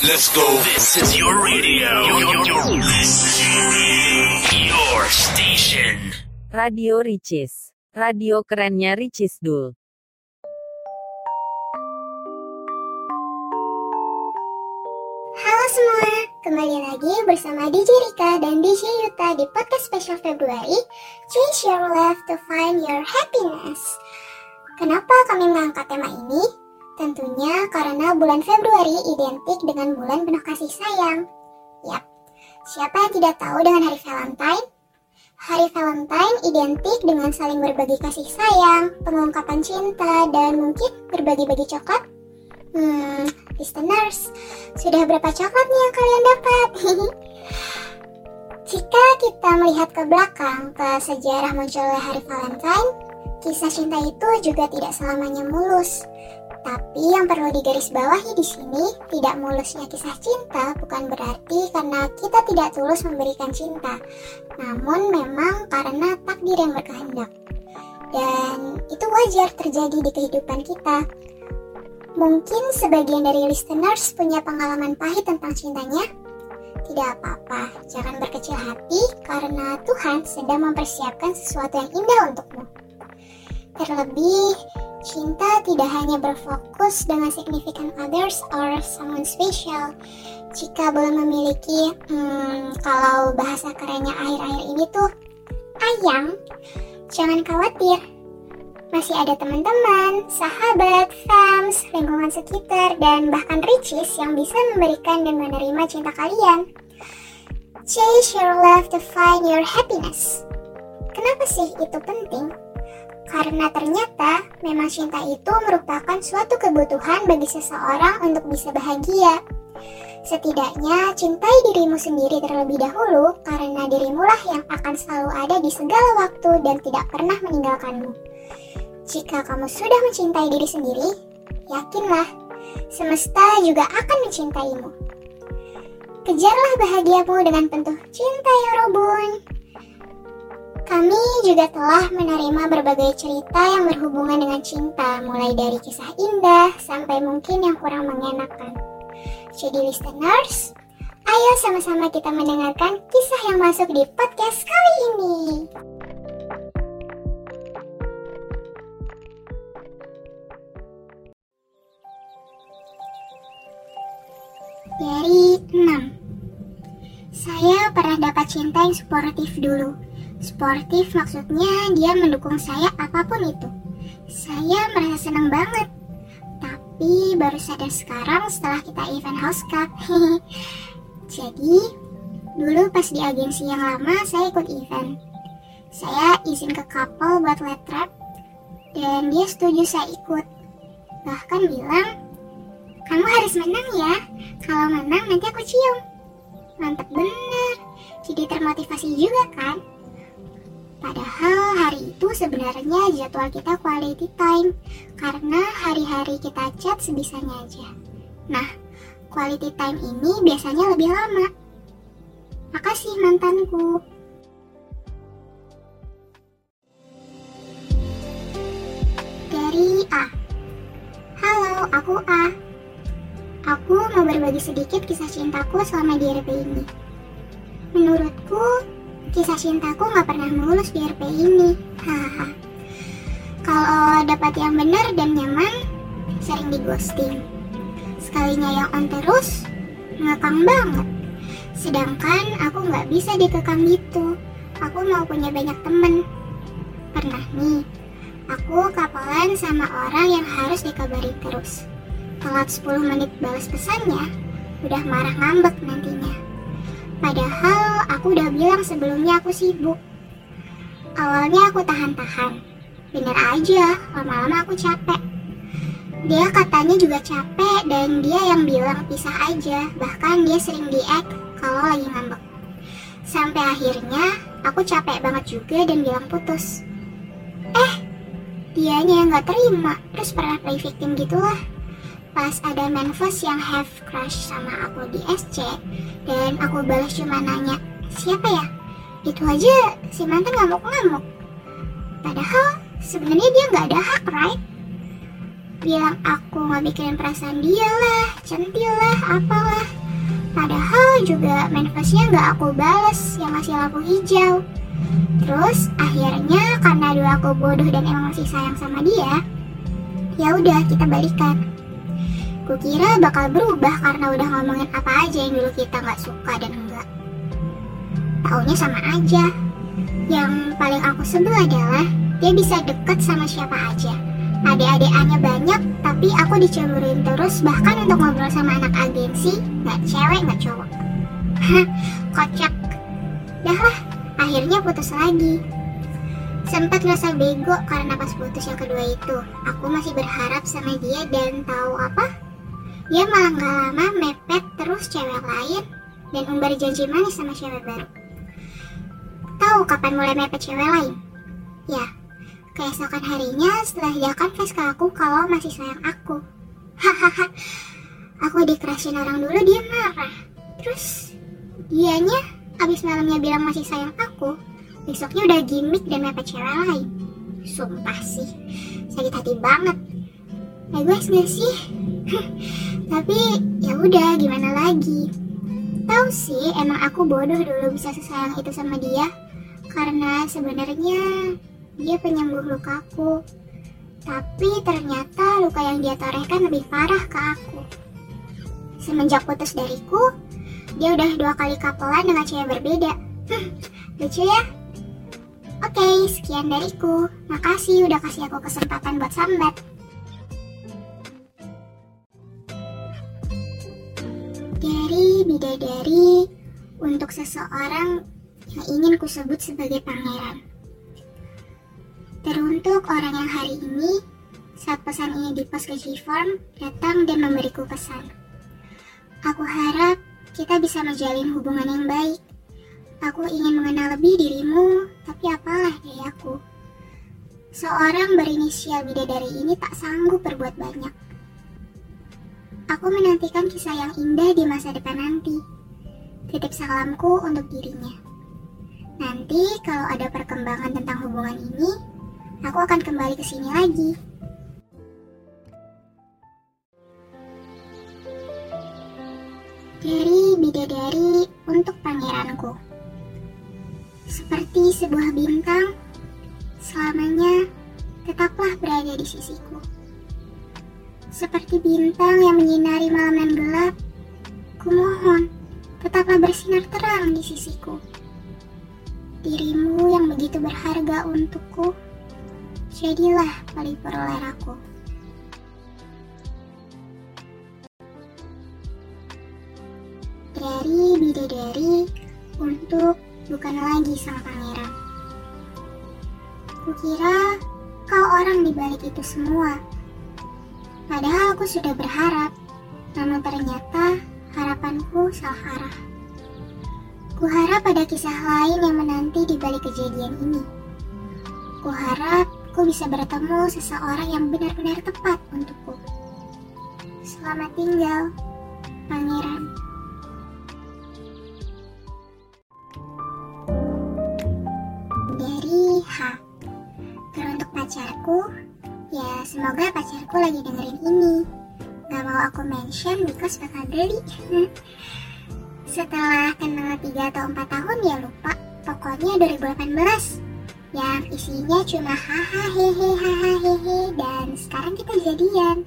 Let's go. This is your radio. Your, your, your station. Radio Ricis. Radio kerennya Ricis Dul. Halo semua, kembali lagi bersama DJ Rika dan DJ Yuta di podcast spesial Februari Change Your Life to Find Your Happiness Kenapa kami mengangkat tema ini? Tentunya karena bulan Februari identik dengan bulan penuh kasih sayang Yap, siapa yang tidak tahu dengan hari Valentine? Hari Valentine identik dengan saling berbagi kasih sayang, pengungkapan cinta, dan mungkin berbagi-bagi coklat Hmm, listeners, sudah berapa coklat nih yang kalian dapat? Jika kita melihat ke belakang ke sejarah munculnya hari Valentine, kisah cinta itu juga tidak selamanya mulus. Tapi yang perlu digarisbawahi di sini, tidak mulusnya kisah cinta bukan berarti karena kita tidak tulus memberikan cinta, namun memang karena takdir yang berkehendak. Dan itu wajar terjadi di kehidupan kita, Mungkin sebagian dari listeners punya pengalaman pahit tentang cintanya. Tidak apa-apa, jangan berkecil hati karena Tuhan sedang mempersiapkan sesuatu yang indah untukmu. Terlebih, cinta tidak hanya berfokus dengan significant others or someone special. Jika belum memiliki, hmm, kalau bahasa kerennya akhir-akhir ini tuh, ayang, jangan khawatir, masih ada teman-teman, sahabat, fans, lingkungan sekitar, dan bahkan riches yang bisa memberikan dan menerima cinta kalian. Chase your love to find your happiness. Kenapa sih itu penting? Karena ternyata memang cinta itu merupakan suatu kebutuhan bagi seseorang untuk bisa bahagia. Setidaknya cintai dirimu sendiri terlebih dahulu karena dirimulah yang akan selalu ada di segala waktu dan tidak pernah meninggalkanmu. Jika kamu sudah mencintai diri sendiri, yakinlah, semesta juga akan mencintaimu. Kejarlah bahagiamu dengan penuh cinta ya Robun. Kami juga telah menerima berbagai cerita yang berhubungan dengan cinta, mulai dari kisah indah sampai mungkin yang kurang mengenakan. Jadi listeners, ayo sama-sama kita mendengarkan kisah yang masuk di podcast kali ini. Dari 6 Saya pernah dapat cinta yang sportif dulu Sportif maksudnya dia mendukung saya apa pun itu Saya merasa senang banget Tapi baru sadar sekarang setelah kita event house cup Jadi dulu pas di agensi yang lama saya ikut event Saya izin ke couple buat let trap Dan dia setuju saya ikut Bahkan bilang kamu harus menang ya. Kalau menang nanti aku cium. Mantap bener. Jadi termotivasi juga kan? Padahal hari itu sebenarnya jadwal kita quality time karena hari-hari kita chat sebisanya aja. Nah, quality time ini biasanya lebih lama. Makasih mantanku. Dari A. Halo, aku A. Aku mau berbagi sedikit kisah cintaku selama di RP ini. Kisah cintaku nggak pernah mulus di RP ini. Haha. Kalau dapat yang benar dan nyaman, sering di ghosting. Sekalinya yang on terus, ngekang banget. Sedangkan aku nggak bisa dikekang gitu. Aku mau punya banyak temen. Pernah nih, aku kapalan sama orang yang harus dikabari terus telat 10 menit balas pesannya, udah marah ngambek nantinya. Padahal aku udah bilang sebelumnya aku sibuk. Awalnya aku tahan-tahan. Bener aja, lama-lama aku capek. Dia katanya juga capek dan dia yang bilang pisah aja. Bahkan dia sering di kalau lagi ngambek. Sampai akhirnya aku capek banget juga dan bilang putus. Eh, dianya yang gak terima, terus pernah play victim gitulah pas ada manfos yang have crush sama aku di SC dan aku balas cuma nanya siapa ya itu aja si mantan ngamuk-ngamuk padahal sebenarnya dia nggak ada hak right bilang aku nggak mikirin perasaan dia lah centil lah apalah juga manifestnya nggak aku bales yang masih lampu hijau. Terus akhirnya karena dulu aku bodoh dan emang masih sayang sama dia, ya udah kita balikan. Kukira bakal berubah karena udah ngomongin apa aja yang dulu kita nggak suka dan enggak. Taunya sama aja. Yang paling aku sebel adalah dia bisa deket sama siapa aja. Adik-adikannya banyak, tapi aku dicemburuin terus bahkan untuk ngobrol sama anak agensi, nggak cewek nggak cowok. Hah, kocak. Dah lah, akhirnya putus lagi. Sempat ngerasa bego karena pas putus yang kedua itu, aku masih berharap sama dia dan tahu apa? Dia malah gak lama mepet terus cewek lain dan umbar janji manis sama cewek baru. Tahu kapan mulai mepet cewek lain? Ya, keesokan harinya setelah dia confess ke aku kalau masih sayang aku. Hahaha, aku dikerasin orang dulu dia marah. Terus dianya abis malamnya bilang masih sayang aku, besoknya udah gimmick dan mepet cewek lain. Sumpah sih, sakit hati banget. Egois gak sih? Tapi ya udah gimana lagi. Tahu sih emang aku bodoh dulu bisa sesayang itu sama dia karena sebenarnya dia penyembuh lukaku. Tapi ternyata luka yang dia torehkan lebih parah ke aku. Semenjak putus dariku, dia udah dua kali kapelan dengan cewek berbeda. Lucu ya? Oke, sekian dariku. Makasih udah kasih aku kesempatan buat sambat. Dari bidadari untuk seseorang yang ingin kusebut sebagai pangeran. Teruntuk orang yang hari ini, saat pesan ini di pos ke G-Form, datang dan memberiku pesan. Aku harap kita bisa menjalin hubungan yang baik. Aku ingin mengenal lebih dirimu, tapi apalah dari aku. Seorang berinisial bidadari ini tak sanggup berbuat banyak. Aku menantikan kisah yang indah di masa depan nanti. Titip salamku untuk dirinya. Nanti kalau ada perkembangan tentang hubungan ini, aku akan kembali ke sini lagi. Dari bidadari untuk pangeranku. Seperti sebuah bintang, selamanya tetaplah berada di sisiku. Seperti bintang yang menyinari malam yang gelap, kumohon tetaplah bersinar terang di sisiku. Dirimu yang begitu berharga untukku, jadilah pelipur aku. Dari bidadari untuk bukan lagi sang pangeran. Kukira kau orang di balik itu semua. Padahal aku sudah berharap, namun ternyata harapanku salah arah. Kuharap ada kisah lain yang menanti di balik kejadian ini. Kuharap ku bisa bertemu seseorang yang benar-benar tepat untukku. Selamat tinggal, Pangeran. Semoga pacarku lagi dengerin ini. Gak mau aku mention because bakal geli. Setelah kenal 3 atau 4 tahun ya lupa. Pokoknya 2018 yang isinya cuma haha hehe haha hehe dan sekarang kita jadian.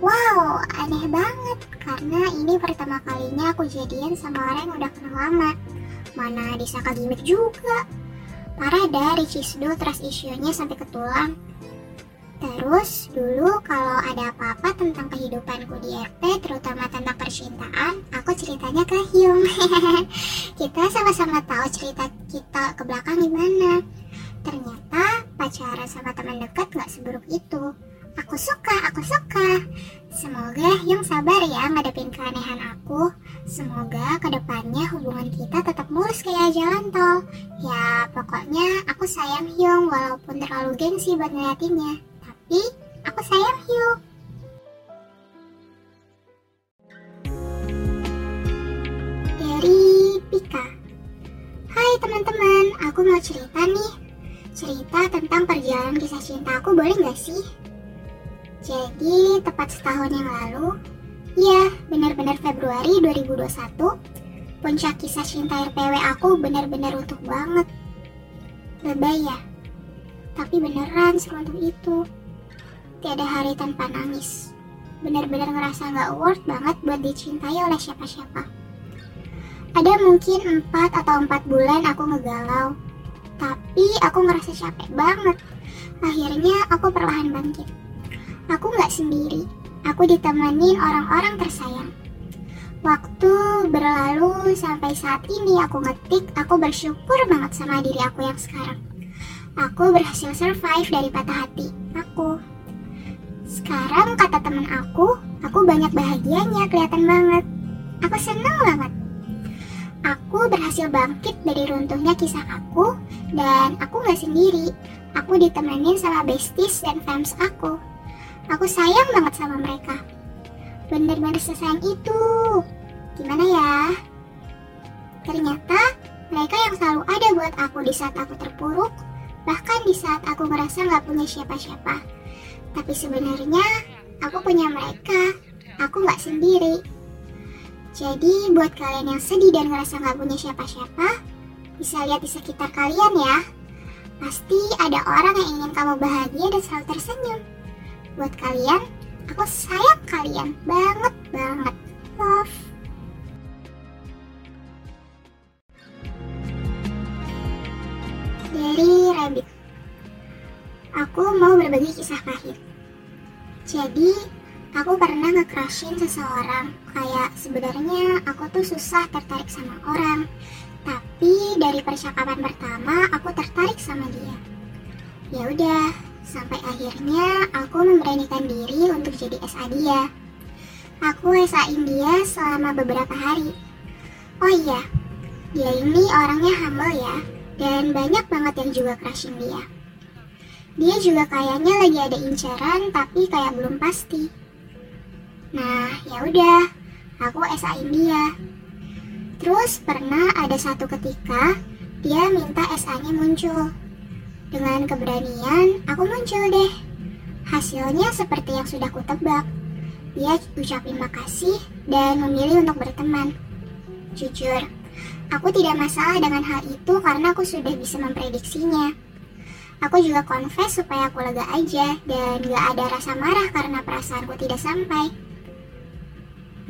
Wow, aneh banget karena ini pertama kalinya aku jadian sama orang yang udah kenal lama. Mana disangka gimmick juga. Parah dah Ricisdo trust issue-nya sampai ke tulang. Terus dulu kalau ada apa-apa tentang kehidupanku di RP, terutama tentang percintaan, aku ceritanya ke Hyung. kita sama-sama tahu cerita kita ke belakang gimana. Ternyata pacaran sama teman dekat gak seburuk itu. Aku suka, aku suka. Semoga Hyung sabar ya ngadepin keanehan aku. Semoga ke depannya hubungan kita tetap mulus kayak jalan tol. Ya pokoknya aku sayang Hyung walaupun terlalu gengsi buat ngeliatinnya. Aku sayang Hyung. Dari Pika. Hai teman-teman, aku mau cerita nih. Cerita tentang perjalanan kisah cinta aku boleh gak sih? Jadi tepat setahun yang lalu, ya benar-benar Februari 2021, Puncak kisah cinta RPW aku benar-benar utuh banget. Lebay ya, tapi beneran seruntuh itu. Tiada hari tanpa nangis. Benar-benar ngerasa nggak worth banget buat dicintai oleh siapa-siapa. Ada mungkin 4 atau 4 bulan aku ngegalau. Tapi aku ngerasa capek banget. Akhirnya aku perlahan bangkit. Aku nggak sendiri. Aku ditemenin orang-orang tersayang. Waktu berlalu sampai saat ini aku ngetik, aku bersyukur banget sama diri aku yang sekarang. Aku berhasil survive dari patah hati aku. Sekarang kata temen aku, aku banyak bahagianya kelihatan banget. Aku seneng banget. Aku berhasil bangkit dari runtuhnya kisah aku dan aku gak sendiri. Aku ditemenin sama besties dan fans aku. Aku sayang banget sama mereka. Bener-bener sesayang itu. Gimana ya? Ternyata mereka yang selalu ada buat aku di saat aku terpuruk, bahkan di saat aku merasa gak punya siapa-siapa. Tapi sebenarnya aku punya mereka. Aku gak sendiri. Jadi buat kalian yang sedih dan ngerasa gak punya siapa-siapa, bisa lihat di sekitar kalian ya. Pasti ada orang yang ingin kamu bahagia dan selalu tersenyum. Buat kalian, aku sayang kalian banget banget. Love. Dari Rabbit. Aku mau berbagi kisah pahit. Jadi, aku pernah nge-crushin seseorang. Kayak sebenarnya aku tuh susah tertarik sama orang. Tapi dari percakapan pertama aku tertarik sama dia. Ya udah, sampai akhirnya aku memberanikan diri untuk jadi SA dia. Aku SA-in dia selama beberapa hari. Oh iya, dia ini orangnya humble ya, dan banyak banget yang juga crushing dia. Dia juga kayaknya lagi ada inceran tapi kayak belum pasti. Nah, ya udah, aku SA-in dia. Terus pernah ada satu ketika dia minta SA-nya muncul. Dengan keberanian, aku muncul deh. Hasilnya seperti yang sudah kutebak. Dia ucapin makasih dan memilih untuk berteman. Jujur, aku tidak masalah dengan hal itu karena aku sudah bisa memprediksinya. Aku juga confess supaya aku lega aja dan gak ada rasa marah karena perasaanku tidak sampai.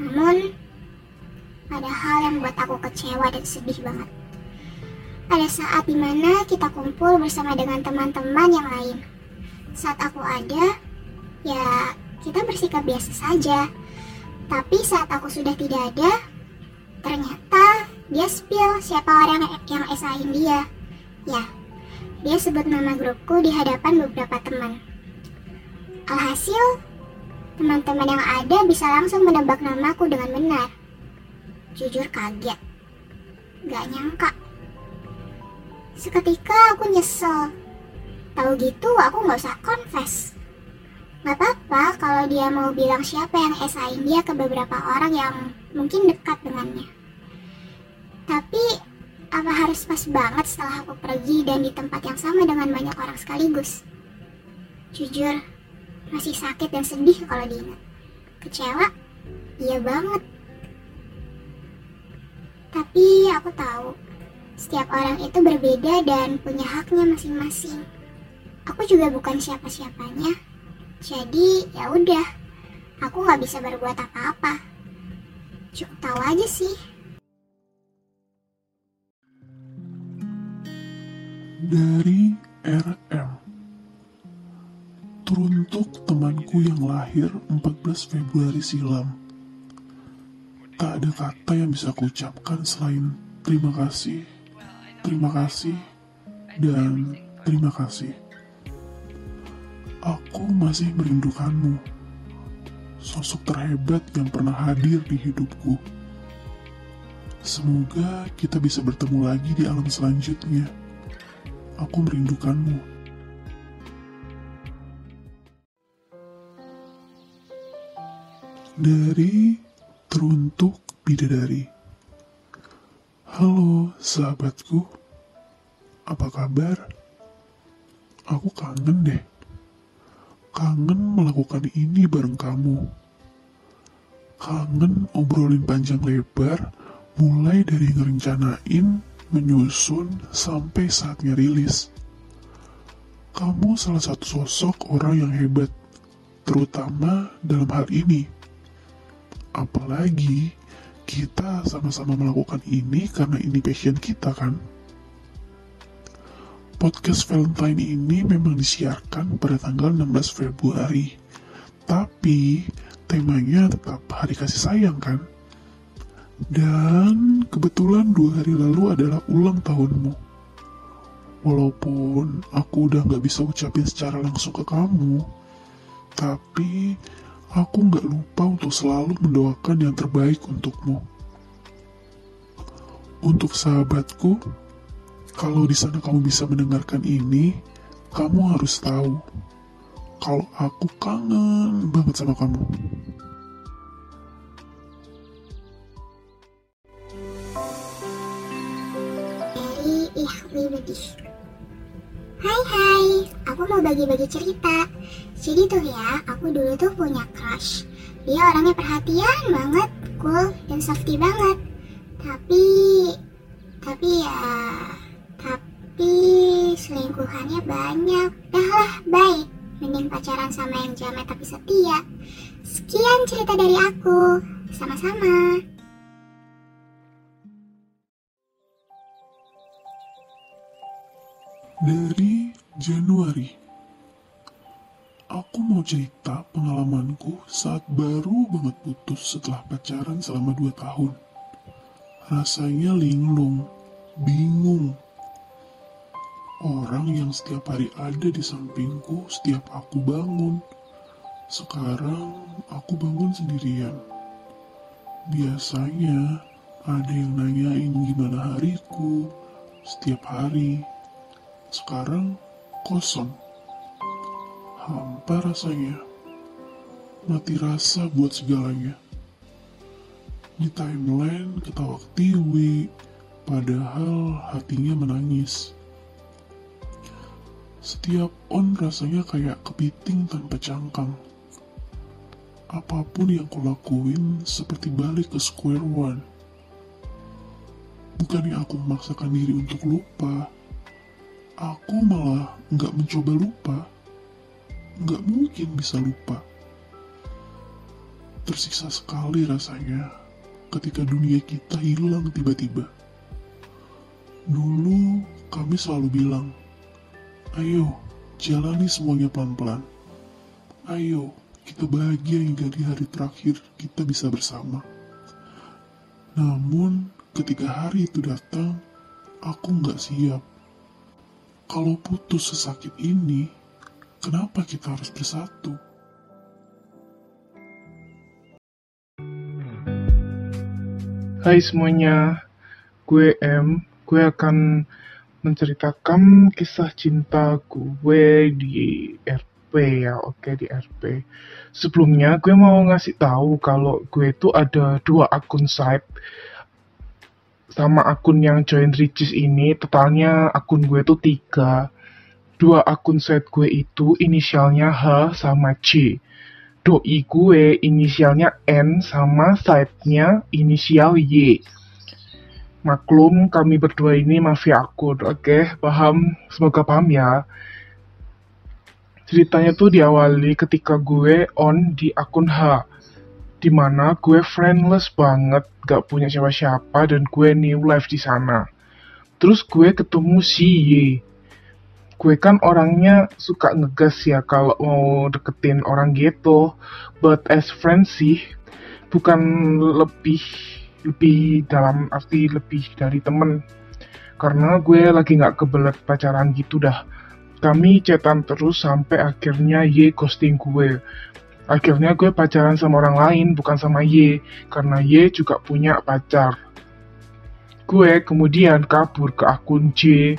Namun, ada hal yang buat aku kecewa dan sedih banget. Ada saat di mana kita kumpul bersama dengan teman-teman yang lain. Saat aku ada, ya kita bersikap biasa saja. Tapi saat aku sudah tidak ada, ternyata dia spill siapa orang yang esain dia. Ya, dia sebut nama grupku di hadapan beberapa teman. Alhasil, teman-teman yang ada bisa langsung menebak namaku dengan benar. Jujur kaget. Gak nyangka. Seketika aku nyesel. Tahu gitu aku gak usah confess. Gak apa-apa kalau dia mau bilang siapa yang esain dia ke beberapa orang yang mungkin dekat dengannya. Tapi apa harus pas banget setelah aku pergi dan di tempat yang sama dengan banyak orang sekaligus? Jujur, masih sakit dan sedih kalau diingat. Kecewa? Iya banget. Tapi aku tahu, setiap orang itu berbeda dan punya haknya masing-masing. Aku juga bukan siapa-siapanya, jadi ya udah, aku nggak bisa berbuat apa-apa. Cukup tahu aja sih. Dari RM Teruntuk temanku yang lahir 14 Februari silam. Tak ada kata yang bisa kuucapkan selain terima kasih, terima kasih, dan terima kasih. Aku masih merindukanmu Sosok terhebat yang pernah hadir di hidupku. Semoga kita bisa bertemu lagi di alam selanjutnya aku merindukanmu. Dari teruntuk bidadari. Halo sahabatku, apa kabar? Aku kangen deh. Kangen melakukan ini bareng kamu. Kangen obrolin panjang lebar Mulai dari ngerencanain, menyusun, sampai saatnya rilis. Kamu salah satu sosok orang yang hebat, terutama dalam hal ini. Apalagi kita sama-sama melakukan ini karena ini passion kita kan. Podcast Valentine ini memang disiarkan pada tanggal 16 Februari. Tapi temanya tetap hari kasih sayang kan? Dan kebetulan dua hari lalu adalah ulang tahunmu. Walaupun aku udah gak bisa ucapin secara langsung ke kamu, tapi aku gak lupa untuk selalu mendoakan yang terbaik untukmu. Untuk sahabatku, kalau di sana kamu bisa mendengarkan ini, kamu harus tahu kalau aku kangen banget sama kamu. Ihmi Bedih. Hai hai, aku mau bagi-bagi cerita. Jadi tuh ya, aku dulu tuh punya crush. Dia orangnya perhatian banget, cool, dan softy banget. Tapi, tapi ya, tapi selingkuhannya banyak. Dah lah, baik. Mending pacaran sama yang jamet tapi setia. Sekian cerita dari aku. Sama-sama. Dari Januari, aku mau cerita pengalamanku saat baru banget putus setelah pacaran selama 2 tahun. Rasanya linglung, bingung. Orang yang setiap hari ada di sampingku setiap aku bangun. Sekarang aku bangun sendirian. Biasanya ada yang nanyain gimana hariku setiap hari. Sekarang kosong. Hampa rasanya. Mati rasa buat segalanya. Di timeline ketawa ketiwi, padahal hatinya menangis. Setiap on rasanya kayak kepiting tanpa cangkang. Apa pun yang kulakuin seperti balik ke square one. Bukannya aku memaksakan diri untuk lupa, aku malah nggak mencoba lupa. Nggak mungkin bisa lupa. Tersiksa sekali rasanya ketika dunia kita hilang tiba-tiba. Dulu kami selalu bilang, ayo jalani semuanya pelan-pelan. Ayo kita bahagia hingga di hari terakhir kita bisa bersama. Namun ketika hari itu datang, aku nggak siap. Kalau putus sesakit ini, kenapa kita harus bersatu? Hai semuanya, gue M. Gue akan menceritakan kisah cinta gue di RP ya, oke di RP. Sebelumnya gue mau ngasih tahu kalau gue itu ada dua akun site sama akun yang join riches ini, totalnya akun gue itu tiga. Dua akun site gue itu inisialnya H sama C doi gue inisialnya N sama site-nya inisial Y. Maklum kami berdua ini mafia akun, oke? Paham? Semoga paham ya. Ceritanya tuh diawali ketika gue on di akun H. Di mana gue friendless banget, gak punya siapa-siapa dan gue new life di sana. Terus gue ketemu si Y. Gue kan orangnya suka ngegas ya kalau mau deketin orang gitu but as friends sih bukan lebih lebih dalam arti lebih dari temen. Karena gue lagi nggak kebelet pacaran gitu dah. Kami chatan terus sampai akhirnya Y ghosting gue akhirnya gue pacaran sama orang lain bukan sama Y karena Y juga punya pacar gue kemudian kabur ke akun J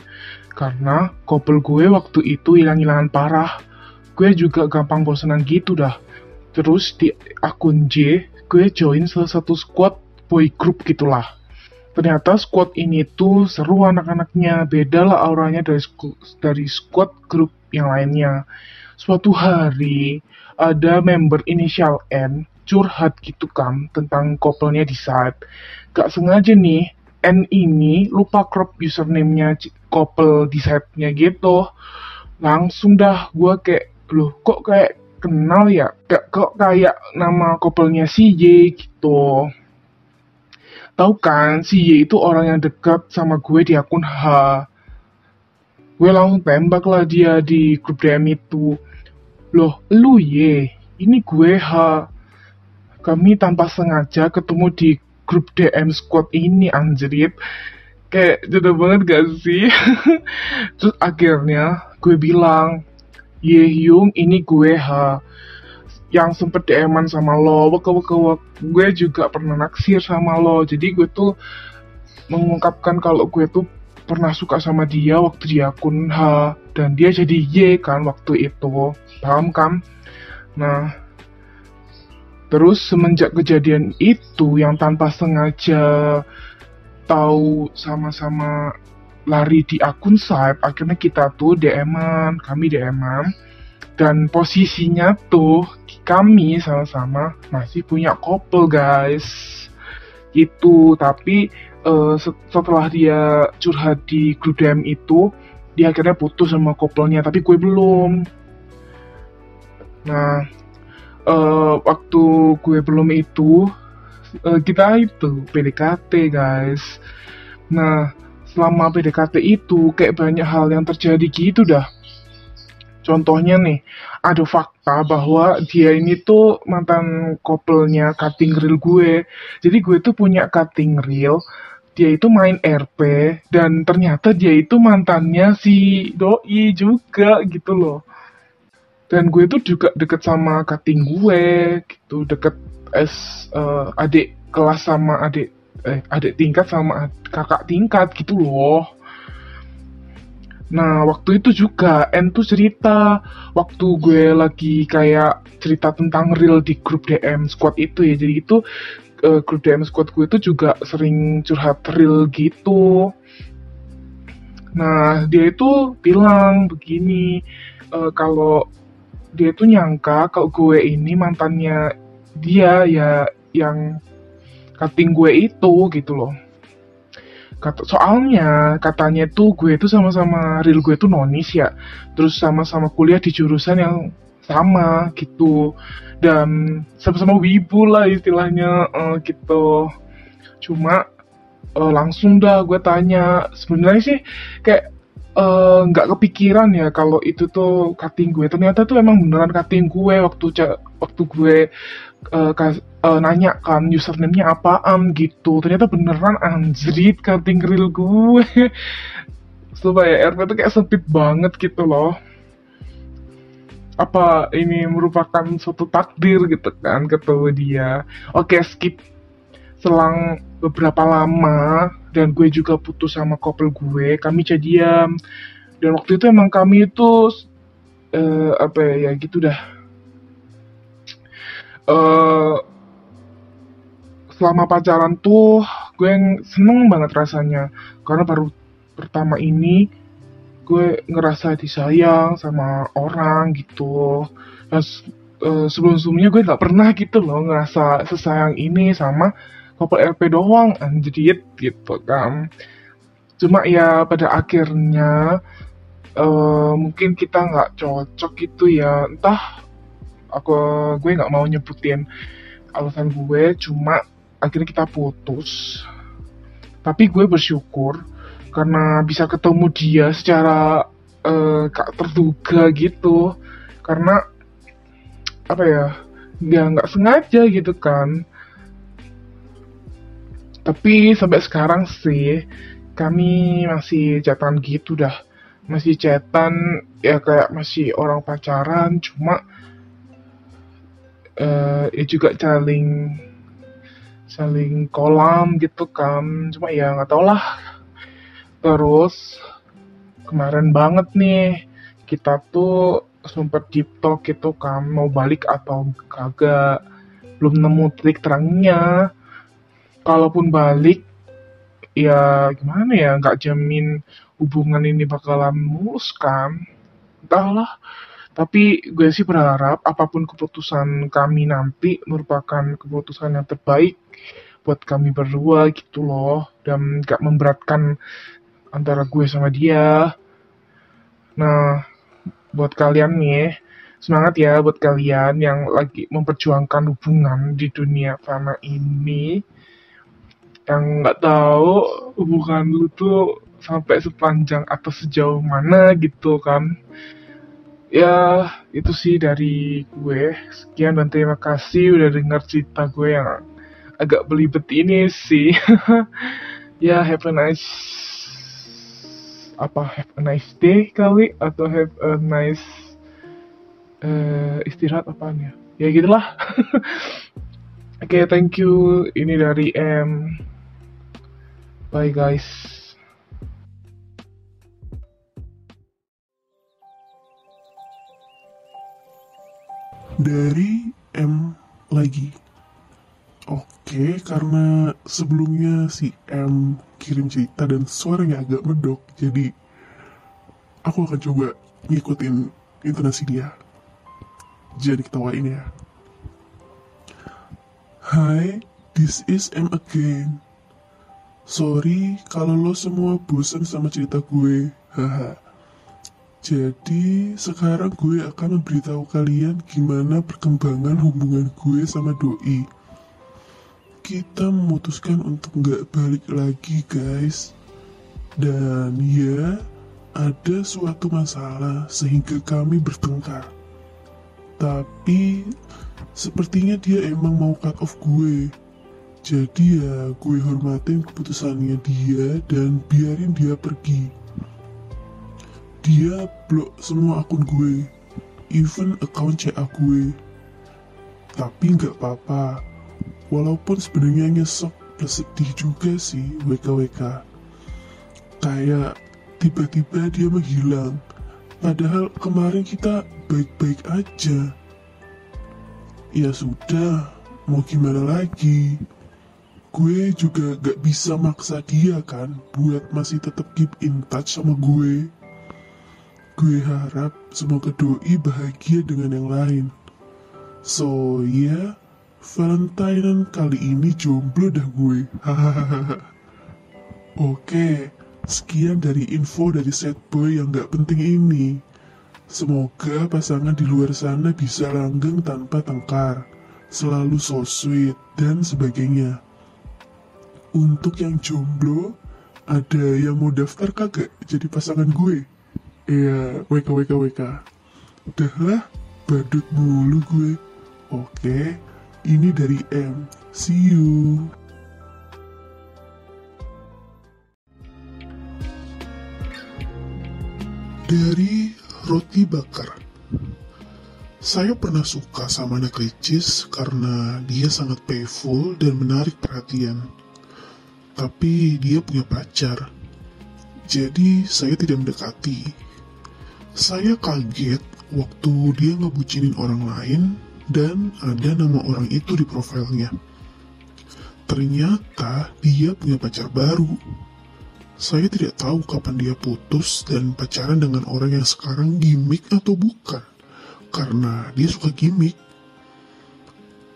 karena couple gue waktu itu hilang-hilangan parah. Gue juga gampang bosenan gitu dah. Terus di akun J, gue join salah satu squad boy group gitulah. Ternyata squad ini tuh seru anak-anaknya, beda lah auranya dari, dari squad grup yang lainnya. Suatu hari, ada member inisial N curhat gitu kan tentang couple-nya di site. Gak sengaja nih, N ini lupa crop username-nya couple di site-nya gitu. Langsung dah gue kayak, loh kok kayak kenal ya? Kayak, kok kayak nama couple-nya si Y gitu. Tahu kan, si Y itu orang yang dekat sama gue di akun H. Gue langsung tembak lah dia di grup DM itu. Loh, lu Y, ini gue H. Kami tanpa sengaja ketemu di grup DM squad ini anjrit. Kayak jodoh banget gak sih? Terus akhirnya gue bilang, Ye Hyung ini gue H yang sempet DM-an sama lo, wek wek wek. Gue juga pernah naksir sama lo. Jadi gue tuh mengungkapkan kalau gue tuh pernah suka sama dia waktu di akun H dan dia jadi Y kan waktu itu. Paham kan? Nah, terus semenjak kejadian itu yang tanpa sengaja tahu sama-sama lari di akun Skype, akhirnya kita tuh DM-an, kami DM-an dan posisinya tuh kami sama-sama masih punya couple guys itu tapi set- setelah dia curhat di grup DM itu dia akhirnya putus sama couple-nya tapi gue belum. Nah eh, waktu gue belum itu eh, kita itu PDKT guys. Nah selama PDKT itu kayak banyak hal yang terjadi gitu dah. Contohnya nih, ada fakta bahwa dia ini tuh mantan couple-nya cutting reel gue. Jadi gue tuh punya cutting reel, dia itu main RP, dan ternyata dia itu mantannya si Doi juga gitu loh. Dan gue tuh juga deket sama cutting gue, gitu, deket es eh, adik kelas sama adik eh adik tingkat sama ad- kakak tingkat gitu loh. Nah, waktu itu juga N tuh cerita waktu gue lagi kayak cerita tentang real di grup DM squad itu ya. Jadi itu eh, grup DM gue itu juga sering curhat real gitu. Nah, dia itu bilang begini eh, kalau dia itu nyangka kalau gue ini mantannya dia ya yang cutting gue itu gitu loh. Kata, soalnya katanya tuh gue tuh sama-sama real gue tuh nonis ya terus sama-sama kuliah di jurusan yang sama gitu. Dan sama-sama wibu lah istilahnya eh, gitu. Cuma eh, langsung dah gue tanya. Sebenarnya sih kayak eh, nggak kepikiran ya kalau itu tuh cutting gue. Ternyata tuh emang beneran cutting gue waktu waktu gue eh, kas- eh, nanya kan username-nya apaan gitu. Ternyata beneran anjrit cutting real gue. Supaya RP tuh kayak sempit banget gitu loh apa ini merupakan suatu takdir gitu kan ketemu dia. Oke skip. Selang beberapa lama dan gue juga putus sama couple gue kami jadian. Dan waktu itu emang kami itu eh, apa ya, ya gitu dah. Eh selama pacaran tuh gue yang seneng banget rasanya. Karena baru pertama ini gue ngerasa disayang sama orang gitu. Dan sebelum sebelumnya gue nggak pernah gitu loh ngerasa sesayang ini sama couple LP doang anjrit gitu kan. Cuma ya pada akhirnya eh, mungkin kita nggak cocok gitu ya. Entah aku gue nggak mau nyebutin alasan gue cuma akhirnya kita putus. Tapi gue bersyukur karena bisa ketemu dia secara gak terduga gitu. Karena apa ya ya nggak sengaja gitu kan. Tapi sampai sekarang sih kami masih chatan gitu dah. Masih chatan ya kayak masih orang pacaran cuma eh ya juga saling saling kolam gitu kan. Cuma ya nggak tau lah terus kemarin banget nih kita tuh sempet deep talk gitu kan mau balik atau kagak. Belum nemu trik terangnya. Kalaupun balik ya gimana ya nggak jamin hubungan ini bakalan mulus kan. Entahlah Tapi gue sih berharap apa pun keputusan kami nanti merupakan keputusan yang terbaik buat kami berdua gitu loh. Dan gak memberatkan antara gue sama dia. Nah, buat kalian nih, semangat ya buat kalian yang lagi memperjuangkan hubungan di dunia fana ini. Yang nggak tahu hubungan lu tuh sampai sepanjang atau sejauh mana gitu kan. Ya, itu sih dari gue. Sekian dan terima kasih udah denger cerita gue yang agak belibet ini sih. ya, have a nice apa have a nice day kali atau have a nice uh, istirahat apaan ya? Ya gitulah. Oke okay, thank you. Ini dari M. Bye guys. Dari M lagi Oke, karena sebelumnya si M kirim cerita dan suaranya agak medok, jadi aku akan coba ngikutin intonasi dia. Jadi ketawain ya. Hai, this is M again. Sorry kalau lo semua bosan sama cerita gue. Haha. Jadi sekarang gue akan memberitahu kalian gimana perkembangan hubungan gue sama doi kita memutuskan untuk nggak balik lagi guys. Dan ya ada suatu masalah sehingga kami bertengkar. Tapi sepertinya dia emang mau cut off gue. Jadi ya gue hormatin keputusannya dia dan biarin dia pergi. Dia blok semua akun gue even account CA gue. Tapi nggak apa-apa walaupun sebenarnya nyesek plus sedih juga sih WKWK kayak tiba-tiba dia menghilang. Padahal kemarin kita baik-baik aja. Ya sudah mau gimana lagi? Gue juga gak bisa maksa dia kan buat masih tetap keep in touch sama gue. Gue harap semoga doi bahagia dengan yang lain. So ya. yeah, Valentine kali ini jomblo dah gue. Oke, sekian dari info dari set boy yang gak penting ini. Semoga pasangan di luar sana bisa langgeng tanpa tengkar, selalu so sweet, dan sebagainya. Untuk yang jomblo, ada yang mau daftar kagak jadi pasangan gue? Iya, WK WK WK. Udahlah, badut mulu gue. Oke, ini dari M. See you. Dari roti bakar. Saya pernah suka sama anak karena dia sangat playful dan menarik perhatian. Tapi dia punya pacar. Jadi saya tidak mendekati. Saya kaget waktu dia ngebucinin orang lain dan ada nama orang itu di profilnya. Ternyata dia punya pacar baru. Saya tidak tahu kapan dia putus dan pacaran dengan orang yang sekarang gimmick atau bukan. Karena dia suka gimmick.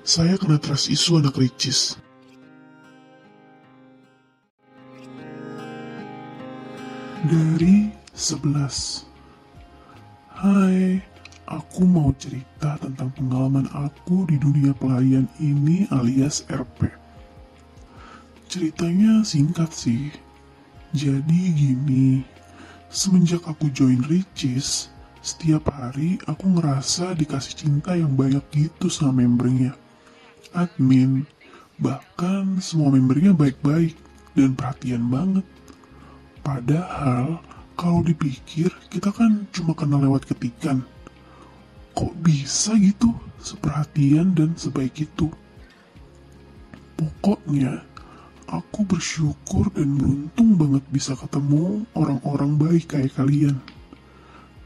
Saya kena trust isu anak ricis. Dari 11 Hai, Aku mau cerita tentang pengalaman aku di dunia pelayan ini alias RP. Ceritanya singkat sih. Jadi gini, semenjak aku join Ricis, setiap hari aku ngerasa dikasih cinta yang banyak gitu sama membernya. Admin, bahkan semua membernya baik-baik dan perhatian banget. Padahal, kalau dipikir, kita kan cuma kenal lewat ketikan kok bisa gitu? Seperhatian dan sebaik itu. Pokoknya aku bersyukur dan beruntung banget bisa ketemu orang-orang baik kayak kalian.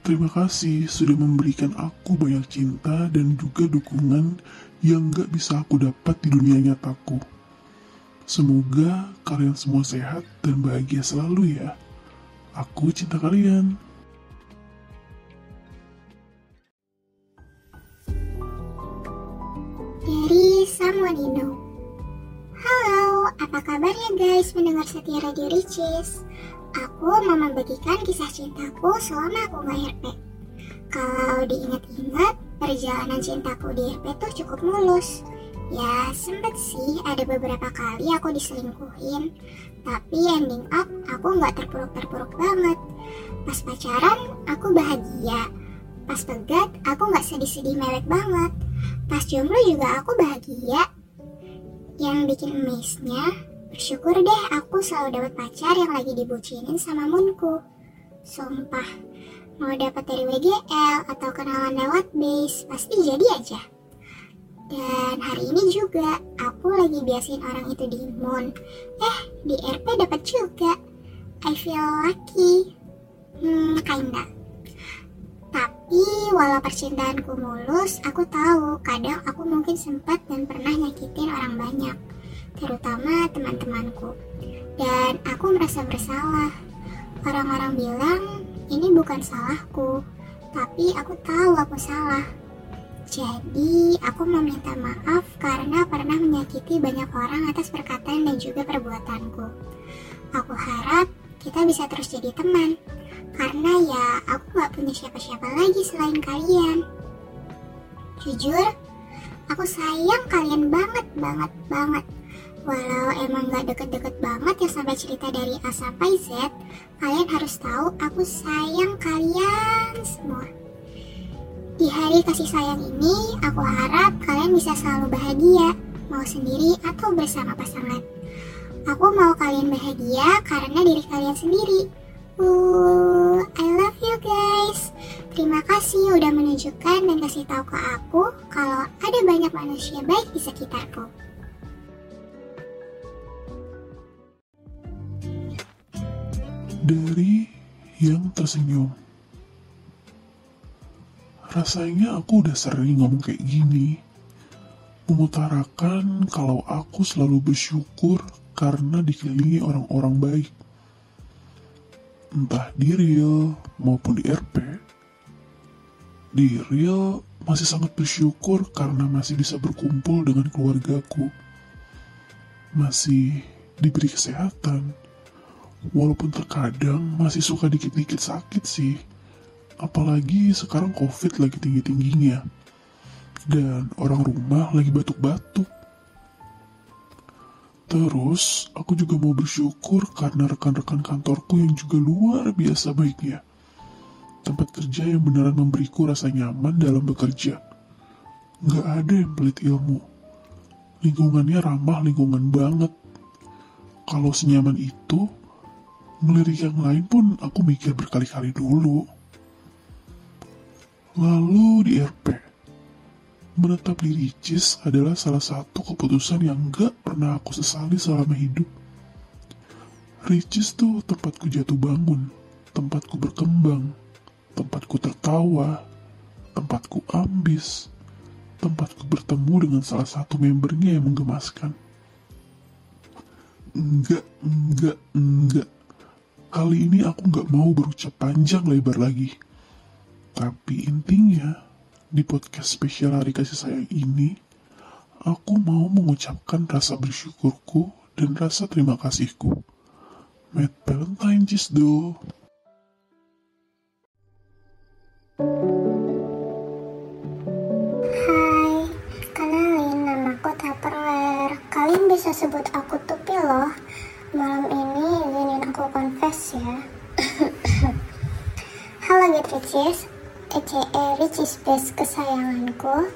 Terima kasih sudah memberikan aku banyak cinta dan juga dukungan yang gak bisa aku dapat di dunia nyataku. Semoga kalian semua sehat dan bahagia selalu ya. Aku cinta kalian dari someone you know. Halo, apa kabarnya guys mendengar setia Radio Ricis? Aku mau membagikan kisah cintaku selama aku nggak RP. Kalau diingat-ingat, perjalanan cintaku di RP tuh cukup mulus. Ya, sempet sih ada beberapa kali aku diselingkuhin, tapi ending up aku nggak terpuruk-terpuruk banget. Pas pacaran, aku bahagia. Pas pegat, aku nggak sedih-sedih melek banget. Pas jomblo juga aku bahagia. Yang bikin amaze-nya, bersyukur deh aku selalu dapat pacar yang lagi dibucinin sama munku. Sumpah, mau dapat dari WGL atau kenalan lewat base, pasti jadi aja. Dan hari ini juga aku lagi biasin orang itu di Moon. Eh, di RP dapat juga. I feel lucky. Hmm, kinda. Tapi walau percintaanku mulus, aku tahu kadang aku mungkin sempat dan pernah nyakitin orang banyak, terutama teman-temanku. Dan aku merasa bersalah. Orang-orang bilang ini bukan salahku, tapi aku tahu aku salah. Jadi, aku meminta maaf karena pernah menyakiti banyak orang atas perkataan dan juga perbuatanku. Aku harap kita bisa terus jadi teman, karena ya aku gak punya siapa-siapa lagi selain kalian. Jujur, aku sayang kalian banget, banget, banget. Walau emang gak deket-deket banget ya sampai cerita dari A sampai Z, kalian harus tahu aku sayang kalian semua. Di hari kasih sayang ini, aku harap kalian bisa selalu bahagia, mau sendiri atau bersama pasangan. Aku mau kalian bahagia karena diri kalian sendiri. Uh, I love you guys. Terima kasih udah menunjukkan dan kasih tahu ke aku kalau ada banyak manusia baik di sekitarku. Dari yang tersenyum. Rasanya aku udah sering ngomong kayak gini. Mengutarakan kalau aku selalu bersyukur karena dikelilingi orang-orang baik. Entah di real maupun di RP. Di real masih sangat bersyukur karena masih bisa berkumpul dengan keluargaku. Masih diberi kesehatan. Walaupun terkadang masih suka dikit-dikit sakit sih. Apalagi sekarang covid lagi tinggi-tingginya. Dan orang rumah lagi batuk-batuk. Terus, aku juga mau bersyukur karena rekan-rekan kantorku yang juga luar biasa baiknya. Tempat kerja yang beneran memberiku rasa nyaman dalam bekerja. Nggak ada yang pelit ilmu. Lingkungannya ramah lingkungan banget. Kalau senyaman itu, melirik yang lain pun aku mikir berkali-kali dulu. Lalu di RP, menetap di Ricis adalah salah satu keputusan yang gak pernah aku sesali selama hidup. Ricis tuh tempatku jatuh bangun, tempatku berkembang, tempatku tertawa, tempatku ambis, tempatku bertemu dengan salah satu membernya yang menggemaskan. Enggak, enggak, enggak. Kali ini aku nggak mau berucap panjang lebar lagi. Tapi intinya, di podcast spesial hari kasih sayang ini, aku mau mengucapkan rasa bersyukurku dan rasa terima kasihku. Mad Valentine do. Hai, kenalin namaku Tupperware. Kalian bisa sebut aku Tupi loh. Malam ini izinin aku confess ya. Halo Get Ricis, aka Ricis Best kesayanganku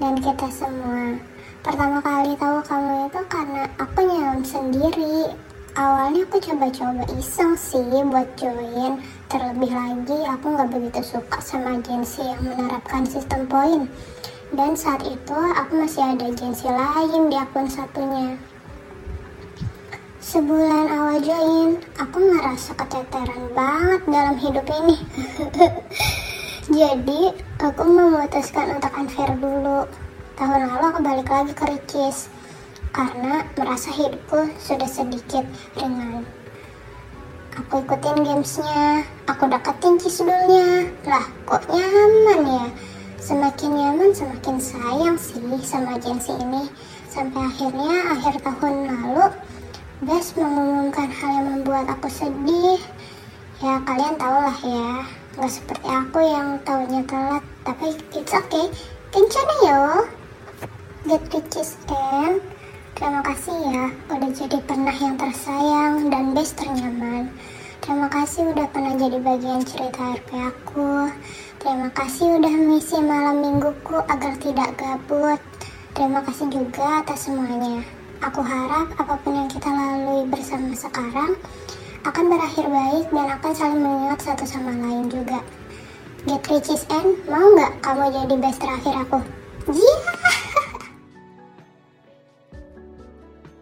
dan kita semua. Pertama kali tahu kamu itu karena aku nyelam sendiri. Awalnya aku coba-coba iseng sih buat join. Terlebih lagi aku nggak begitu suka sama agensi yang menerapkan sistem poin. Dan saat itu aku masih ada agensi lain di akun satunya. Sebulan awal join, aku ngerasa keteteran banget dalam hidup ini. Jadi, aku memutuskan untuk unfair dulu. Tahun lalu aku balik lagi ke Ricis karena merasa hidupku sudah sedikit ringan. Aku ikutin gamesnya, aku deketin cisdulnya. Lah, kok nyaman ya? Semakin nyaman, semakin sayang sih sama agensi ini. Sampai akhirnya akhir tahun lalu, Best mengumumkan hal yang membuat aku sedih. Ya kalian tau lah ya, nggak seperti aku yang tahunya telat, tapi it's okay. Kencana yo. Get riches and terima kasih ya udah jadi pernah yang tersayang dan best ternyaman. Terima kasih udah pernah jadi bagian cerita RP aku. Terima kasih udah mengisi malam mingguku agar tidak gabut. Terima kasih juga atas semuanya. Aku harap apa pun yang kita lalui bersama sekarang akan berakhir baik dan akan saling mengingat satu sama lain juga. Get riches and mau nggak kamu jadi best terakhir aku? Yeah!